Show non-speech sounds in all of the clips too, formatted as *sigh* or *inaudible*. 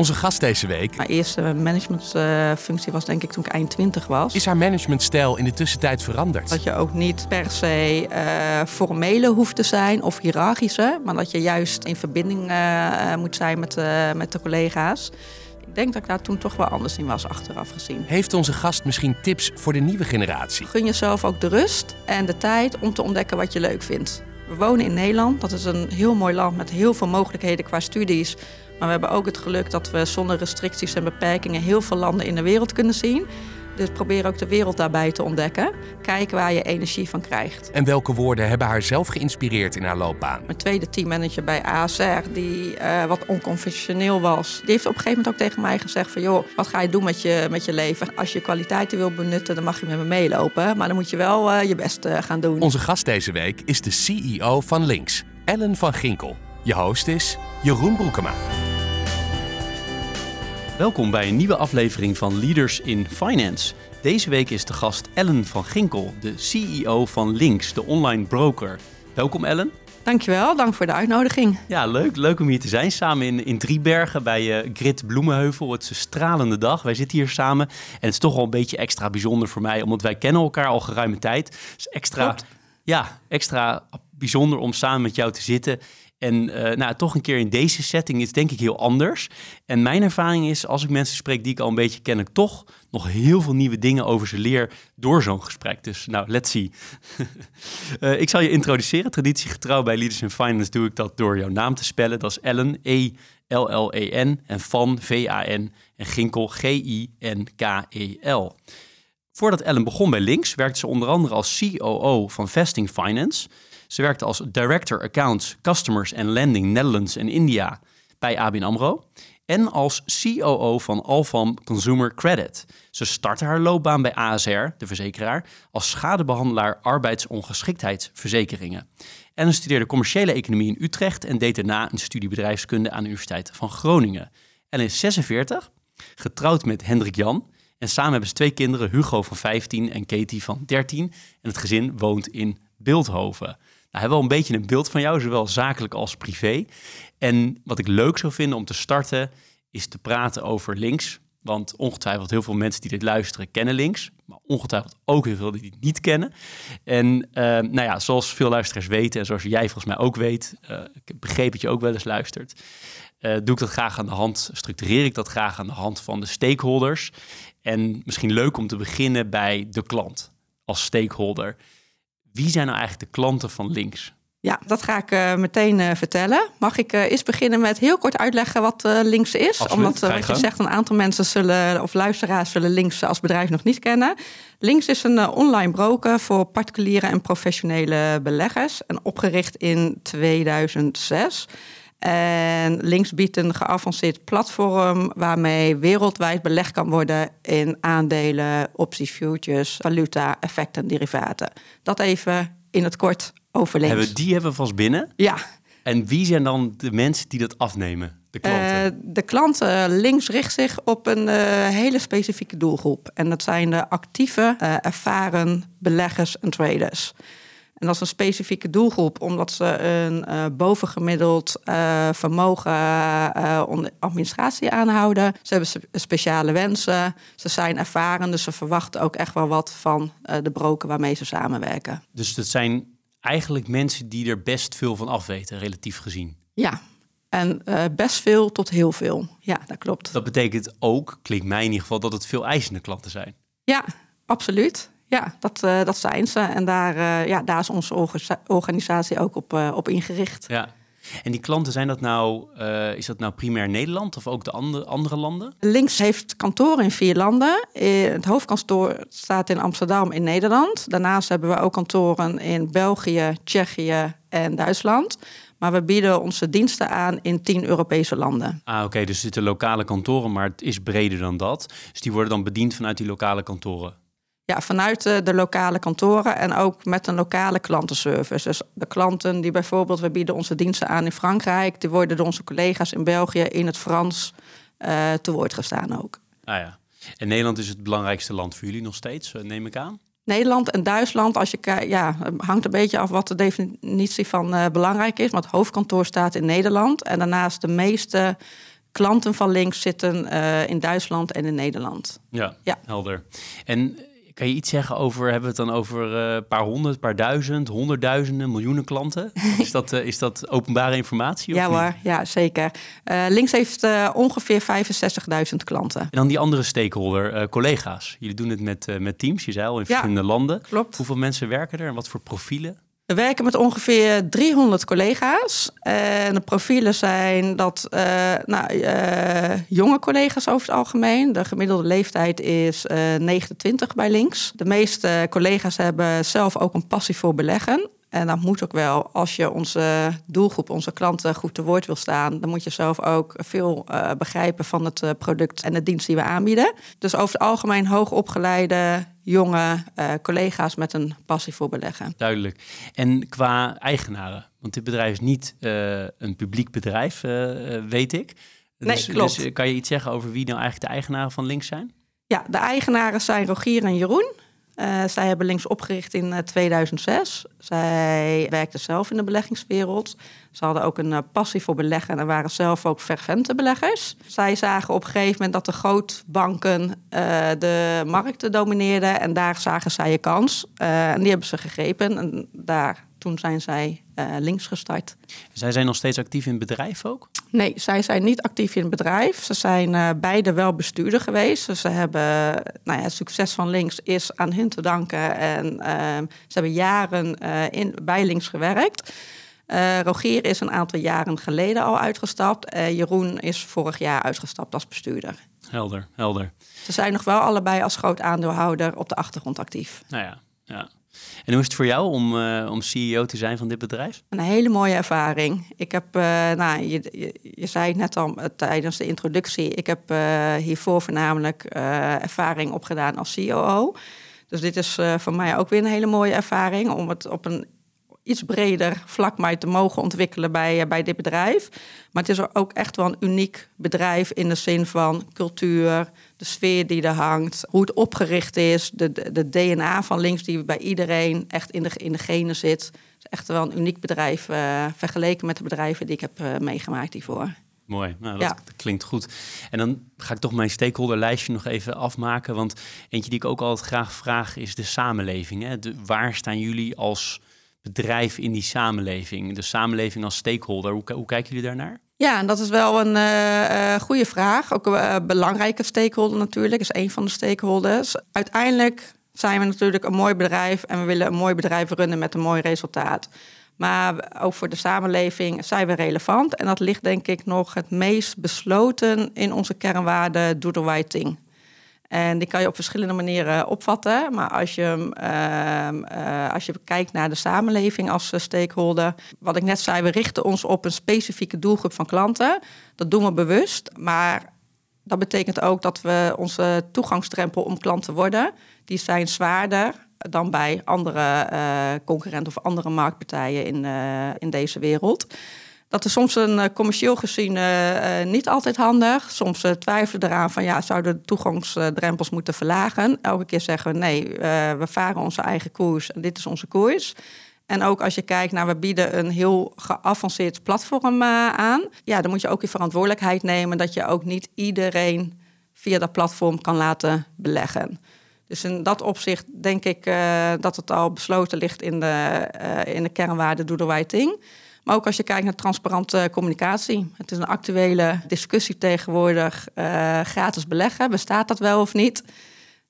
Onze gast deze week Mijn eerste managementfunctie was denk ik toen ik eind 20 was. is haar managementstijl in de tussentijd veranderd. Dat je ook niet per se eh, formele hoeft te zijn of hiërarchische, maar dat je juist in verbinding eh, moet zijn met, eh, met de collega's. Ik denk dat ik daar toen toch wel anders in was, achteraf gezien. Heeft onze gast misschien tips voor de nieuwe generatie? Gun jezelf ook de rust en de tijd om te ontdekken wat je leuk vindt. We wonen in Nederland. Dat is een heel mooi land met heel veel mogelijkheden qua studies. Maar we hebben ook het geluk dat we zonder restricties en beperkingen heel veel landen in de wereld kunnen zien. Dus probeer ook de wereld daarbij te ontdekken. Kijk waar je energie van krijgt. En welke woorden hebben haar zelf geïnspireerd in haar loopbaan? Mijn tweede teammanager bij ASR, die eh, wat onconventioneel was, die heeft op een gegeven moment ook tegen mij gezegd van joh, wat ga je doen met je, met je leven? Als je kwaliteiten wil benutten, dan mag je met me meelopen. Maar dan moet je wel eh, je best eh, gaan doen. Onze gast deze week is de CEO van Links, Ellen van Ginkel. Je host is Jeroen Broekema. Welkom bij een nieuwe aflevering van Leaders in Finance. Deze week is de gast Ellen van Ginkel, de CEO van Links, de online broker. Welkom Ellen. Dankjewel, dank voor de uitnodiging. Ja, leuk, leuk om hier te zijn. Samen in, in Driebergen bij uh, Grit Bloemenheuvel. Het is een stralende dag. Wij zitten hier samen. En het is toch wel een beetje extra bijzonder voor mij, omdat wij kennen elkaar al geruime tijd. Het is extra, Klopt. ja, extra bijzonder om samen met jou te zitten. En eh, nou, toch een keer in deze setting is denk ik heel anders. En mijn ervaring is, als ik mensen spreek die ik al een beetje ken, ik toch nog heel veel nieuwe dingen over ze leer door zo'n gesprek. Dus nou, let's see. *laughs* Eh, ik zal je introduceren. Traditiegetrouw bij Leaders in Finance doe ik dat door jouw naam te spellen. Dat is Ellen, E-L-L-E-N. En Van, V-A-N. En Ginkel, G-I-N-K-E-L. Voordat Ellen begon bij Links, werkte ze onder andere als COO van Vesting Finance. Ze werkte als Director Accounts, Customers and Lending Netherlands en India bij ABN AMRO. En als COO van Alfam Consumer Credit. Ze startte haar loopbaan bij ASR, de verzekeraar, als schadebehandelaar arbeidsongeschiktheidsverzekeringen. Ellen studeerde commerciële economie in Utrecht en deed daarna een studie bedrijfskunde aan de Universiteit van Groningen. Ellen is 46, getrouwd met Hendrik Jan. En samen hebben ze twee kinderen, Hugo van 15 en Katie van 13. En het gezin woont in Beeldhoven. Nou, hebben wel een beetje een beeld van jou, zowel zakelijk als privé. En wat ik leuk zou vinden om te starten, is te praten over links. Want ongetwijfeld heel veel mensen die dit luisteren kennen links. Maar ongetwijfeld ook heel veel die het niet kennen. En eh, nou ja, zoals veel luisteraars weten en zoals jij volgens mij ook weet, eh, ik heb begrepen dat je ook wel eens luistert, eh, doe ik dat graag aan de hand, structureer ik dat graag aan de hand van de stakeholders. En misschien leuk om te beginnen bij de klant als stakeholder. Wie zijn nou eigenlijk de klanten van links? Ja, dat ga ik eh, meteen eh, vertellen. Mag ik eh, eerst beginnen met heel kort uitleggen wat links is? Absoluut, Omdat, wat je zegt, een aantal mensen zullen, of luisteraars zullen links als bedrijf nog niet kennen. Links is een online broker voor particuliere en professionele beleggers. En opgericht in 2006. En Links biedt een geavanceerd platform waarmee wereldwijd belegd kan worden in aandelen, opties, futures, valuta, effecten en derivaten. Dat even in het kort over links. Hebben we, die hebben we vast binnen. Ja, En wie zijn dan de mensen die dat afnemen? De klanten. Eh, de klanten links richt zich op een eh, hele specifieke doelgroep. En dat zijn de actieve, eh, ervaren beleggers en traders. En dat is een specifieke doelgroep, omdat ze een eh, bovengemiddeld eh, vermogen eh, onder administratie aanhouden. Ze hebben spe- speciale wensen, ze zijn ervaren, dus ze verwachten ook echt wel wat van de broker waarmee ze samenwerken. dus dat zijn eigenlijk mensen die er best veel van afweten, relatief gezien. Ja, en best veel tot heel veel. Ja, dat klopt. Dat betekent ook, klinkt mij in ieder geval, dat het veel eisende klanten zijn. Ja, absoluut. Ja, dat, eh, dat zijn ze. En daar, eh, ja, daar is onze orga- organisatie ook op, eh, op ingericht. Ja. En die klanten, zijn dat nou, is dat nou primair Nederland of ook de andere, andere landen? Links heeft kantoren in vier landen. Het hoofdkantoor staat in Amsterdam in Nederland. Daarnaast hebben we ook kantoren in België, Tsjechië en Duitsland. Maar we bieden onze diensten aan in tien Europese landen. Ah, oké, dus er zitten lokale kantoren, maar het is breder dan dat. Dus die worden dan bediend vanuit die lokale kantoren. Ja, vanuit de, de, lokale kantoren en ook met een lokale klantenservice. Dus de klanten die bijvoorbeeld, we bieden onze diensten aan in Frankrijk, die worden door onze collega's in België in het Frans uh, te woord gestaan ook. Ah ja. En Nederland is het belangrijkste land voor jullie nog steeds, neem ik aan? Nederland en Duitsland, als je kijkt, ja, hangt een beetje af wat de definitie van uh, belangrijk is. Maar het hoofdkantoor staat in Nederland. En daarnaast de meeste klanten van links zitten uh, in Duitsland en in Nederland. Ja, ja, helder. En kan je iets zeggen over, hebben we het dan over een uh, paar honderd, paar duizend, honderdduizenden, miljoenen klanten? Is dat, uh, is dat openbare informatie? ja hoor, ja zeker. Uh, Links heeft ongeveer 65.000 klanten. En dan die andere stakeholder, collega's. Jullie doen het met, met teams, je zei al, in verschillende landen. Klopt. Hoeveel mensen werken er en wat voor profielen? We werken met ongeveer 300 collega's. En de profielen zijn dat uh, nou, uh, jonge collega's over het algemeen. De gemiddelde leeftijd is uh, 29 bij links. De meeste collega's hebben zelf ook een passie voor beleggen. En dat moet ook wel. Als je onze doelgroep, onze klanten goed te woord wil staan, dan moet je zelf ook veel uh, begrijpen van het uh, product en de dienst die we aanbieden. Dus over het algemeen hoogopgeleide jonge uh, collega's met een passie voor beleggen. Duidelijk. En qua eigenaren, want dit bedrijf is niet een publiek bedrijf, weet ik. Nee, dus, klopt. Dus kan je iets zeggen over wie nou eigenlijk de eigenaren van Links zijn? Ja, de eigenaren zijn Rogier en Jeroen. Uh, zij hebben links opgericht in uh, 2006. Zij werkten zelf in de beleggingswereld. Ze hadden ook een uh, passie voor beleggen en waren zelf ook fervente beleggers. Zij zagen op een gegeven moment dat de grootbanken de markten domineerden en daar zagen zij een kans. en die hebben ze gegrepen en daar, toen zijn zij links gestart. Zij zijn nog steeds actief in het bedrijf ook? Nee, zij zijn niet actief in het bedrijf. Ze zijn uh, beide wel bestuurder geweest. Dus ze hebben, nou ja, het succes van Links is aan hun te danken. En uh, ze hebben jaren uh, in, bij Links gewerkt. Rogier is een aantal jaren geleden al uitgestapt. Jeroen is vorig jaar uitgestapt als bestuurder. Helder, helder. Ze zijn nog wel allebei als groot aandeelhouder op de achtergrond actief. Nou ja, ja. En hoe is het voor jou om, uh, om CEO te zijn van dit bedrijf? Een hele mooie ervaring. Ik heb, uh, nou, je, je, zei het net al uh, tijdens de introductie, ik heb hiervoor voornamelijk ervaring opgedaan als COO. Dus dit is voor mij ook weer een hele mooie ervaring om het op een iets breder vlak mij te mogen ontwikkelen bij, bij dit bedrijf. Maar het is ook echt wel een uniek bedrijf in de zin van cultuur, de sfeer die er hangt, hoe het opgericht is, de, de, de DNA van links die bij iedereen echt in de, in de genen zit. Het is echt wel een uniek bedrijf uh, vergeleken met de bedrijven die ik heb uh, meegemaakt hiervoor. Mooi, nou, dat, ja. klinkt goed. En dan ga ik toch mijn stakeholderlijstje nog even afmaken. Want eentje die ik ook altijd graag vraag is de samenleving. Hè? De, waar staan jullie als bedrijf in die samenleving? De samenleving als stakeholder, hoe, hoe kijken jullie daarnaar? Ja, en dat is wel een uh, goede vraag. Ook een uh, belangrijke stakeholder natuurlijk, is een van de stakeholders. Uiteindelijk zijn we natuurlijk een mooi bedrijf en we willen een mooi bedrijf runnen met een mooi resultaat. Maar ook voor de samenleving zijn we relevant. En dat ligt denk ik nog het meest besloten in onze kernwaarde do the right thing. En die kan je op verschillende manieren opvatten. Maar als je, uh, uh, als je kijkt naar de samenleving als stakeholder. Wat ik net zei, we richten ons op een specifieke doelgroep van klanten. Dat doen we bewust. Maar dat betekent ook dat we onze toegangsdrempel om klant te worden. Die zijn zwaarder dan bij andere uh, concurrenten of andere marktpartijen in, in deze wereld. Dat is soms een uh, commercieel gezien uh, niet altijd handig. Soms uh, twijfelen eraan van ja, zouden de toegangsdrempels moeten verlagen. Elke keer zeggen we nee, we varen onze eigen koers en dit is onze koers. En ook als je kijkt naar, we bieden een heel geavanceerd platform aan. Ja, dan moet je ook je verantwoordelijkheid nemen dat je ook niet iedereen via dat platform kan laten beleggen. Dus in dat opzicht denk ik dat het al besloten ligt in de, in de kernwaarde Do the Right Thing. Maar ook als je kijkt naar transparante communicatie. Het is een actuele discussie tegenwoordig. Uh, gratis beleggen, bestaat dat wel of niet?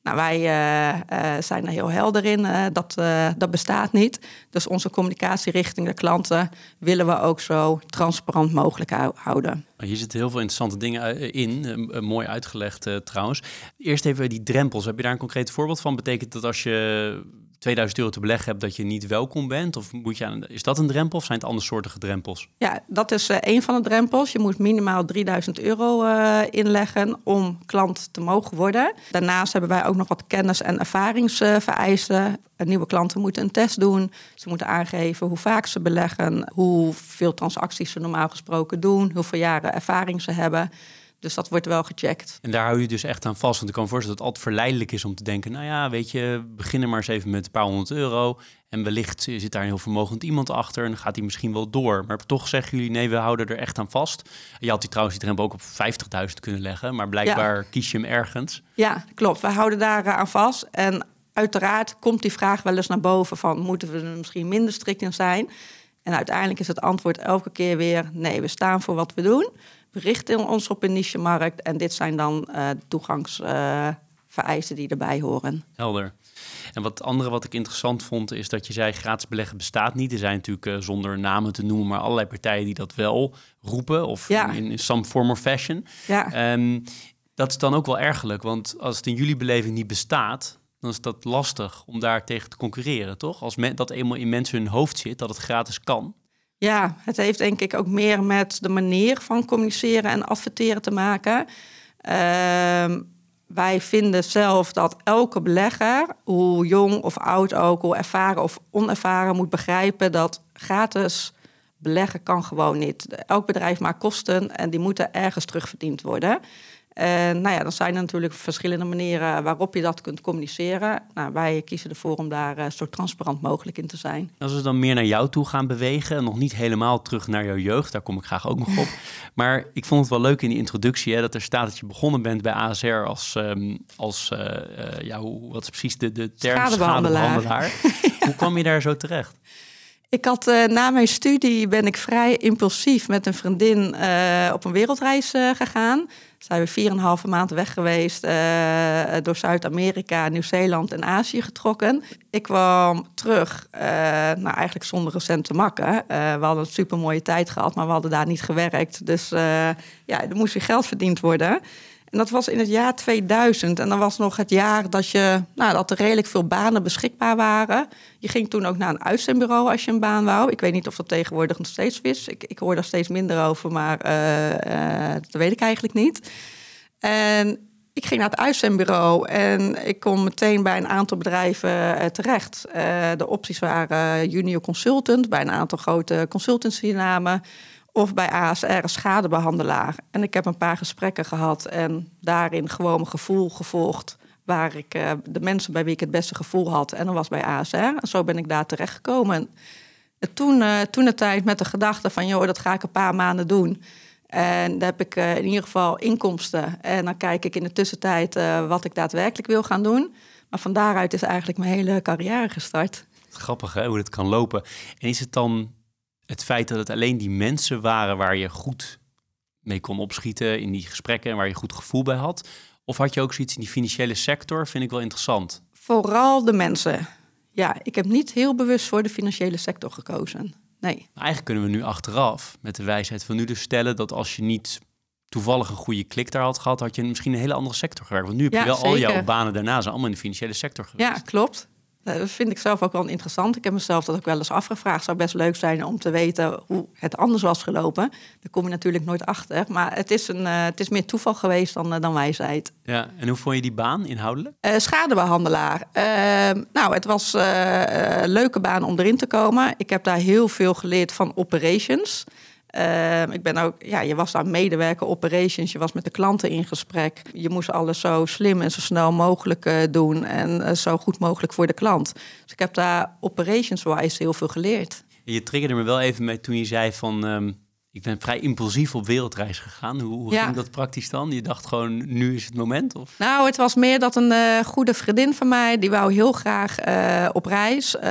Nou, wij uh, zijn er heel helder in. dat, dat bestaat niet. Dus onze communicatie richting de klanten willen we ook zo transparant mogelijk houden. Hier zitten heel veel interessante dingen in. mooi uitgelegd trouwens. Eerst even die drempels. Heb je daar een concreet voorbeeld van? Betekent dat als je 2000 euro te beleggen hebt, dat je niet welkom bent? Of moet je is dat een drempel of zijn het andersoortige drempels? Ja, dat is uh, een van de drempels. Je moet minimaal 3000 euro uh, inleggen om klant te mogen worden. Daarnaast hebben wij ook nog wat kennis- en ervaringsvereisten. nieuwe klanten moeten een test doen. Ze moeten aangeven hoe vaak ze beleggen, hoeveel transacties ze normaal gesproken doen, hoeveel jaren ervaring ze hebben. Dus dat wordt wel gecheckt. En daar hou je dus echt aan vast. Want ik kan me voorstellen dat het altijd verleidelijk is om te denken... nou ja, weet je, beginnen maar eens even met een paar honderd euro... en wellicht zit daar een heel vermogend iemand achter... en dan gaat hij misschien wel door. Maar toch zeggen jullie, nee, we houden er echt aan vast. Je had die trouwens die drempel ook op 50.000 kunnen leggen... maar blijkbaar kies je hem ergens. Ja, klopt. We houden daar aan vast. En uiteraard komt die vraag wel eens naar boven van... moeten we er misschien minder strikt in zijn... En uiteindelijk is het antwoord elke keer weer: nee, we staan voor wat we doen. We richten ons op een niche-markt en dit zijn dan uh, toegangsvereisten uh, die erbij horen. Helder. En wat andere wat ik interessant vond, is dat je zei gratis beleggen bestaat niet. Er zijn natuurlijk uh, zonder namen te noemen, maar allerlei partijen die dat wel roepen. Of ja. in, in, some form of fashion. Ja. Um, dat is dan ook wel ergelijk, want als het in jullie beleving niet bestaat, dan is dat lastig om daar tegen te concurreren, toch? Als men, dat eenmaal in mensen hun hoofd zit, dat het gratis kan. Ja, het heeft denk ik ook meer met de manier van communiceren en adverteren te maken. Uh, wij vinden zelf dat elke belegger, hoe jong of oud ook, hoe ervaren of onervaren, moet begrijpen dat gratis beleggen kan gewoon niet. Elk bedrijf maakt kosten en die moeten ergens terugverdiend worden. En nou ja, dan zijn er natuurlijk verschillende manieren waarop je dat kunt communiceren. Nou, wij kiezen ervoor om daar uh, zo transparant mogelijk in te zijn. Als we dan meer naar jou toe gaan bewegen, nog niet helemaal terug naar jouw jeugd, daar kom ik graag ook nog op. *laughs* maar ik vond het wel leuk in die introductie hè, dat er staat dat je begonnen bent bij ASR als, um, als uh, uh, ja, hoe, wat is precies de, de term schadebehandelaar. schadebehandelaar. *laughs* hoe kwam je daar zo terecht? Ik had uh, na mijn studie ben ik vrij impulsief met een vriendin uh, op een wereldreis uh, gegaan. Zijn we vier en een halve maand weg geweest, door Zuid-Amerika, Nieuw-Zeeland en Azië getrokken. Ik kwam terug, nou eigenlijk zonder recent te makken. we hadden een super mooie tijd gehad, maar we hadden daar niet gewerkt. Dus ja, er moest weer geld verdiend worden. En dat was in het jaar 2000. En dan was nog het jaar dat, je, nou, dat er redelijk veel banen beschikbaar waren. Je ging toen ook naar een uitzendbureau als je een baan wou. Ik weet niet of dat tegenwoordig nog steeds is. Ik, ik hoor daar steeds minder over, maar uh, uh, dat weet ik eigenlijk niet. En ik ging naar het uitzendbureau en ik kom meteen bij een aantal bedrijven uh, terecht. de opties waren junior consultant bij een aantal grote consultancy-namen of bij ASR schadebehandelaar. En ik heb een paar gesprekken gehad en daarin gewoon mijn gevoel gevolgd. Waar ik uh, de mensen bij wie ik het beste gevoel had. En dat was bij ASR. En zo ben ik daar terechtgekomen. En toen, uh, toen de tijd met de gedachte van, joh, dat ga ik een paar maanden doen. En dan heb ik in ieder geval inkomsten. En dan kijk ik in de tussentijd wat ik daadwerkelijk wil gaan doen. Maar van daaruit is eigenlijk mijn hele carrière gestart. Grappig hè, hoe dit kan lopen. En is het dan het feit dat het alleen die mensen waren waar je goed mee kon opschieten in die gesprekken en waar je goed gevoel bij had? Of had je ook zoiets in die financiële sector? Vind ik wel interessant. Vooral de mensen. Ja, ik heb niet heel bewust voor de financiële sector gekozen. Nee. Eigenlijk kunnen we nu achteraf met de wijsheid van nu dus stellen dat als je niet toevallig een goede klik daar had gehad, had je misschien een hele andere sector gewerkt. Want nu heb je wel al jouw banen daarna zijn allemaal in de financiële sector geweest. Ja, klopt. Eh, dat vind ik zelf ook wel interessant. Ik heb mezelf dat ook wel eens afgevraagd. Zou best leuk zijn om te weten hoe het anders was gelopen. Daar kom je natuurlijk nooit achter. Maar het is, een, uh, het is meer toeval geweest dan, uh, dan wijsheid. Ja, en hoe vond je die baan inhoudelijk? Uh, schadebehandelaar. Ehm, nou, het was een leuke baan om erin te komen. Ik heb daar heel veel geleerd van operations. Uh, ik ben ook, ja, je was daar medewerker operations, je was met de klanten in gesprek. Je moest alles zo slim en zo snel mogelijk uh, doen en uh, zo goed mogelijk voor de klant. Dus ik heb daar operations-wise heel veel geleerd. Je triggerde me wel even mee toen je zei van... Um ik ben vrij impulsief op wereldreis gegaan. Hoe, hoe ging dat praktisch dan? Je dacht gewoon, nu is het moment? Of? Nou, het was meer dat een uh, goede vriendin van mij... die wou heel graag uh, op reis. Uh,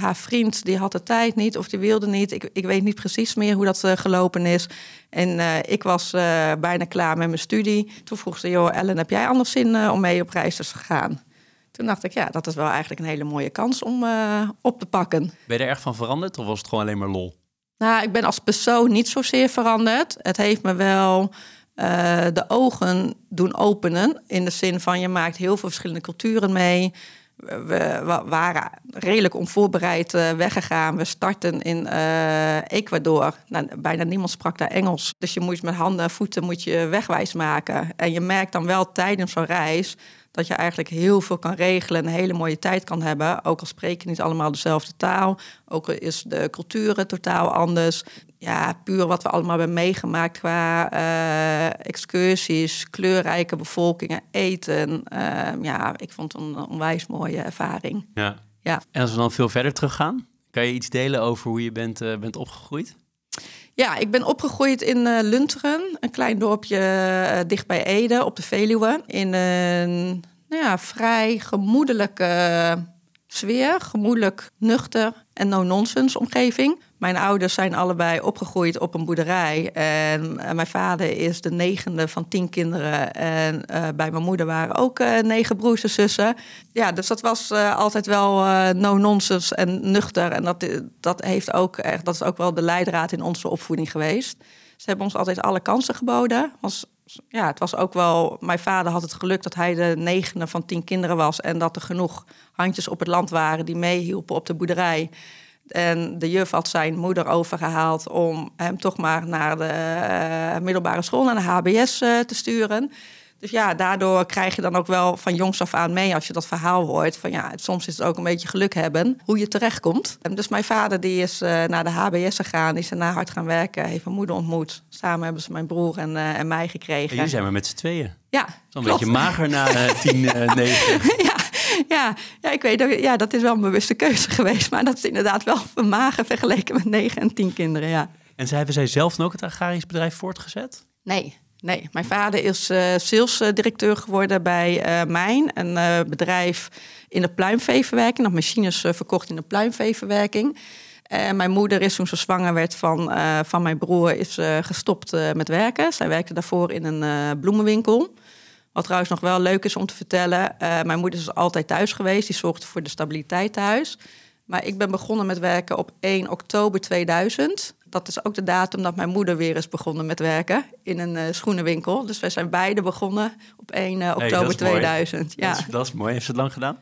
haar vriend die had de tijd niet of die wilde niet. Ik, ik weet niet precies meer hoe dat gelopen is. En ik was bijna klaar met mijn studie. Toen vroeg ze, joh, Ellen, heb jij anders zin om mee op reis te gaan? Toen dacht ik, ja, dat is wel eigenlijk een hele mooie kans om op te pakken. Ben je er erg van veranderd of was het gewoon alleen maar lol? Nou, ik ben als persoon niet zozeer veranderd. Het heeft me wel uh, de ogen doen openen. In de zin van je maakt heel veel verschillende culturen mee. we, waren redelijk onvoorbereid uh, weggegaan. We starten in uh, Ecuador. Nou, bijna niemand sprak daar Engels. Dus je moet met handen en voeten moet je wegwijs maken. En je merkt dan wel tijdens zo'n reis dat je eigenlijk heel veel kan regelen en een hele mooie tijd kan hebben. Ook al spreken niet allemaal dezelfde taal. Ook al is de cultuur totaal anders. Ja, puur wat we allemaal hebben meegemaakt qua uh, excursies, kleurrijke bevolkingen, eten. Uh, ja, ik vond het een onwijs mooie ervaring. Ja. ja. En als we dan veel verder teruggaan, kan je iets delen over hoe je bent, uh, bent opgegroeid? Ja, ik ben opgegroeid in uh, Lunteren, een klein dorpje uh, dicht bij Ede op de Veluwe. In een nou ja, vrij gemoedelijke sfeer, gemoedelijk, nuchter en no-nonsense omgeving. Mijn ouders zijn allebei opgegroeid op een boerderij. En uh, mijn vader is de negende van tien kinderen. En uh, bij mijn moeder waren ook uh, negen broers en zussen. Ja, dus dat was altijd wel no-nonsense en nuchter. En dat, dat, heeft ook echt, dat is ook wel de leidraad in onze opvoeding geweest. Ze hebben ons altijd alle kansen geboden. Was, ja, het was ook wel. Mijn vader had het geluk dat hij de negende van tien kinderen was. En dat er genoeg handjes op het land waren die meehielpen op de boerderij. En de juf had zijn moeder overgehaald om hem toch maar naar de uh, middelbare school, naar de HBS uh, te sturen. Dus ja, daardoor krijg je dan ook wel van jongs af aan mee als je dat verhaal hoort. Van ja, soms is het ook een beetje geluk hebben hoe je terechtkomt. En dus mijn vader die is uh, naar de HBS gegaan, is na hard gaan werken, heeft mijn moeder ontmoet. Samen hebben ze mijn broer en, en mij gekregen. En jullie zijn maar met z'n tweeën. Ja, Zo'n beetje mager na uh, tien, *laughs* negen. ja, *laughs* ja, ja, ik weet dat, ja, dat is wel een bewuste keuze *laughs* geweest. Maar dat is inderdaad wel vermagen vergeleken met negen en tien kinderen, ja. En zij, hebben zij zelf ook het agrarisch bedrijf voortgezet? Nee, Nee, mijn vader is uh, salesdirecteur geworden bij uh, Mijn, een uh, bedrijf in de pluimveeverwerking, dat machines verkocht in de pluimveeverwerking. En mijn moeder is toen ze zwanger werd van, van mijn broer, is gestopt met werken. Zij werkte daarvoor in een bloemenwinkel. Wat trouwens nog wel leuk is om te vertellen. mijn moeder is altijd thuis geweest. Die zorgde voor de stabiliteit thuis. Maar ik ben begonnen met werken op 1 oktober 2000 dat is ook de datum dat mijn moeder weer is begonnen met werken in een uh, schoenenwinkel. Dus wij zijn beide begonnen op 1 uh, oktober hey, 2000. Ja. Dat is, dat, is, mooi. Heeft ze het lang gedaan?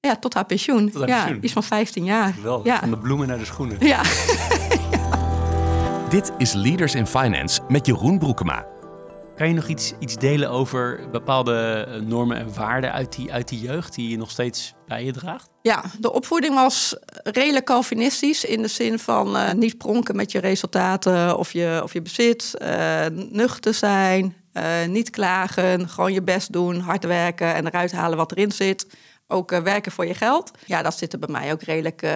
Ja, tot haar pensioen. Tot haar ja, pensioen. iets van 15 jaar. Wel, ja. van de bloemen naar de schoenen. Ja. Dit is Leaders in Finance met Jeroen Broekema. Kan je nog iets, iets delen over bepaalde eh, normen en waarden uit die, uit die jeugd die je nog steeds bij je draagt? Ja, de opvoeding was redelijk Calvinistisch in de zin van uh, niet pronken met je resultaten of je, of je bezit, uh, nuchter zijn, uh, niet klagen, gewoon je best doen, hard werken en eruit halen wat erin zit. Ook werken voor je geld. Ja, dat zit er bij mij ook redelijk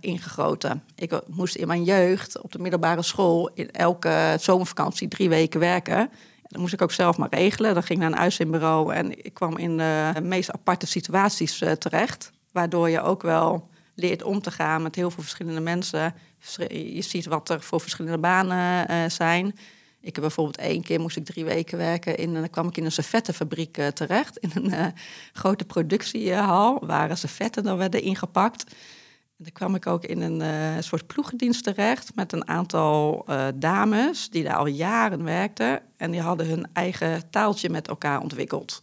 ingegoten. Ik moest in mijn jeugd op de middelbare school in elke zomervakantie drie weken werken. Dat moest ik ook zelf maar regelen. Dan ging ik naar een uitzendbureau en ik kwam in de meest aparte situaties terecht. Waardoor je ook wel leert om te gaan met heel veel verschillende mensen. Je ziet wat er voor verschillende banen uh, zijn. Ik heb bijvoorbeeld één keer moest ik drie weken werken. In, dan kwam ik in een servettenfabriek uh, terecht. In een grote productiehal. Waar servetten dan werden ingepakt. En dan kwam ik ook in een soort ploegendienst terecht. Met een aantal dames die daar al jaren werkten. En die hadden hun eigen taaltje met elkaar ontwikkeld.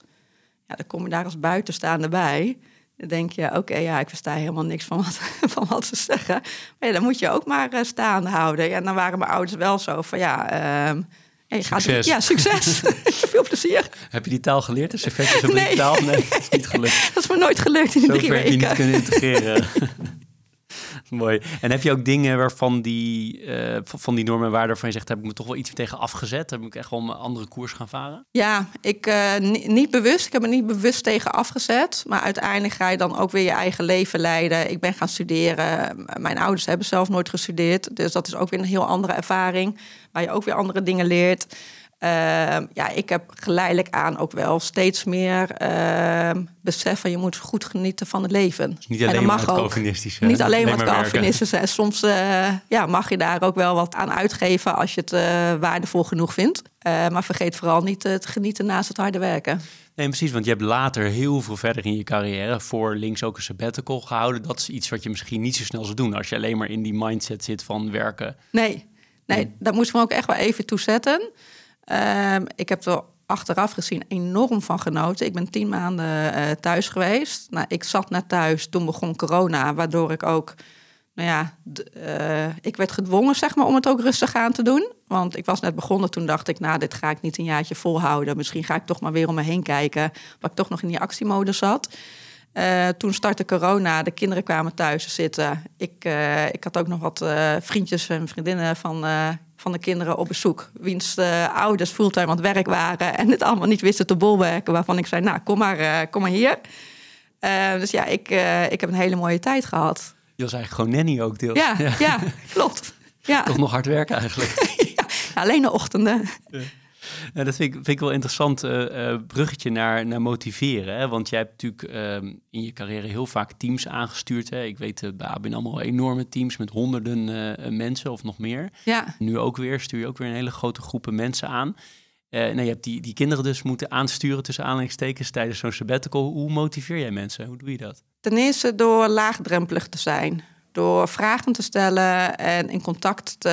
Ja, dan kom je daar als buitenstaande bij. Dan denk je, oké, ja, ik versta helemaal niks van wat, *laughs* van wat ze zeggen. Maar ja, dan moet je ook maar uh, staande houden. En dan waren mijn ouders wel zo van, ja... Hey, succes. ja, succes. *laughs* *laughs* Veel plezier. Heb je die taal geleerd? Op nee. taal? Nee, dat is niet gelukt. Dat is me nooit gelukt in de drie weken. heb je niet kunnen integreren. Mooi. En heb je ook dingen waarvan die, uh, van die normen en waarden waarvan je zegt, heb ik me toch wel iets tegen afgezet? Heb ik echt wel een andere koers gaan varen? Ja, ik uh, niet bewust. Ik heb me niet bewust tegen afgezet. Maar uiteindelijk ga je dan ook weer je eigen leven leiden. Ik ben gaan studeren. Mijn ouders hebben zelf nooit gestudeerd. Dus dat is ook weer een heel andere ervaring. Waar je ook weer andere dingen leert. Uh, ja, ik heb geleidelijk aan ook wel steeds meer uh, besef van je moet goed genieten van het leven. Dus niet alleen en mag maar het Calvinistische. Niet alleen maar het Calvinistische. Soms uh, ja, mag je daar ook wel wat aan uitgeven als je het eh, waardevol genoeg vindt. Eh, maar vergeet vooral niet te genieten naast het harde werken. Nee, precies, want je hebt later heel veel verder in je carrière voor links ook een sabbatical gehouden. Dat is iets wat je misschien niet zo snel zou doen als je alleen maar in die mindset zit van werken. Nee, nee, daar moest we ook echt wel even toe zetten. Um, ik heb er achteraf gezien enorm van genoten. Ik ben tien maanden uh, thuis geweest. Nou, ik zat net thuis, toen begon corona, waardoor ik ook, nou ja, uh, ik werd gedwongen zeg maar om het ook rustig aan te doen. Want ik was net begonnen, toen dacht ik, nou, dit ga ik niet een jaartje volhouden. Misschien ga ik toch maar weer om me heen kijken, waar ik toch nog in die actiemodus zat. Uh, toen startte corona, de kinderen kwamen thuis zitten. Ik, ik had ook nog wat vriendjes en vriendinnen van, van de kinderen op bezoek. Wiens ouders fulltime aan het werk waren en het allemaal niet wisten te bolwerken. Waarvan ik zei, nou, kom maar, kom maar hier. dus ja, ik, ik heb een hele mooie tijd gehad. Je was eigenlijk gewoon nanny ook deels. Ja, ja. ja klopt. Ja. Toch nog hard werken eigenlijk. *laughs* ja, alleen de ochtenden. Ja. *laughs* Nou, dat vind ik, vind ik wel interessant uh, bruggetje naar, naar motiveren. Hè? Want jij hebt natuurlijk uh, in je carrière heel vaak teams aangestuurd. Hè? Ik weet, uh, bij ABN allemaal enorme teams met honderden mensen of nog meer. Ja. Nu ook weer, stuur je ook weer een hele grote groepen mensen aan. nou, je hebt die, die kinderen dus moeten aansturen tussen aanleidingstekens tijdens zo'n sabbatical. Hoe motiveer jij mensen? Hoe doe je dat? Ten eerste door laagdrempelig te zijn door vragen te stellen en in contact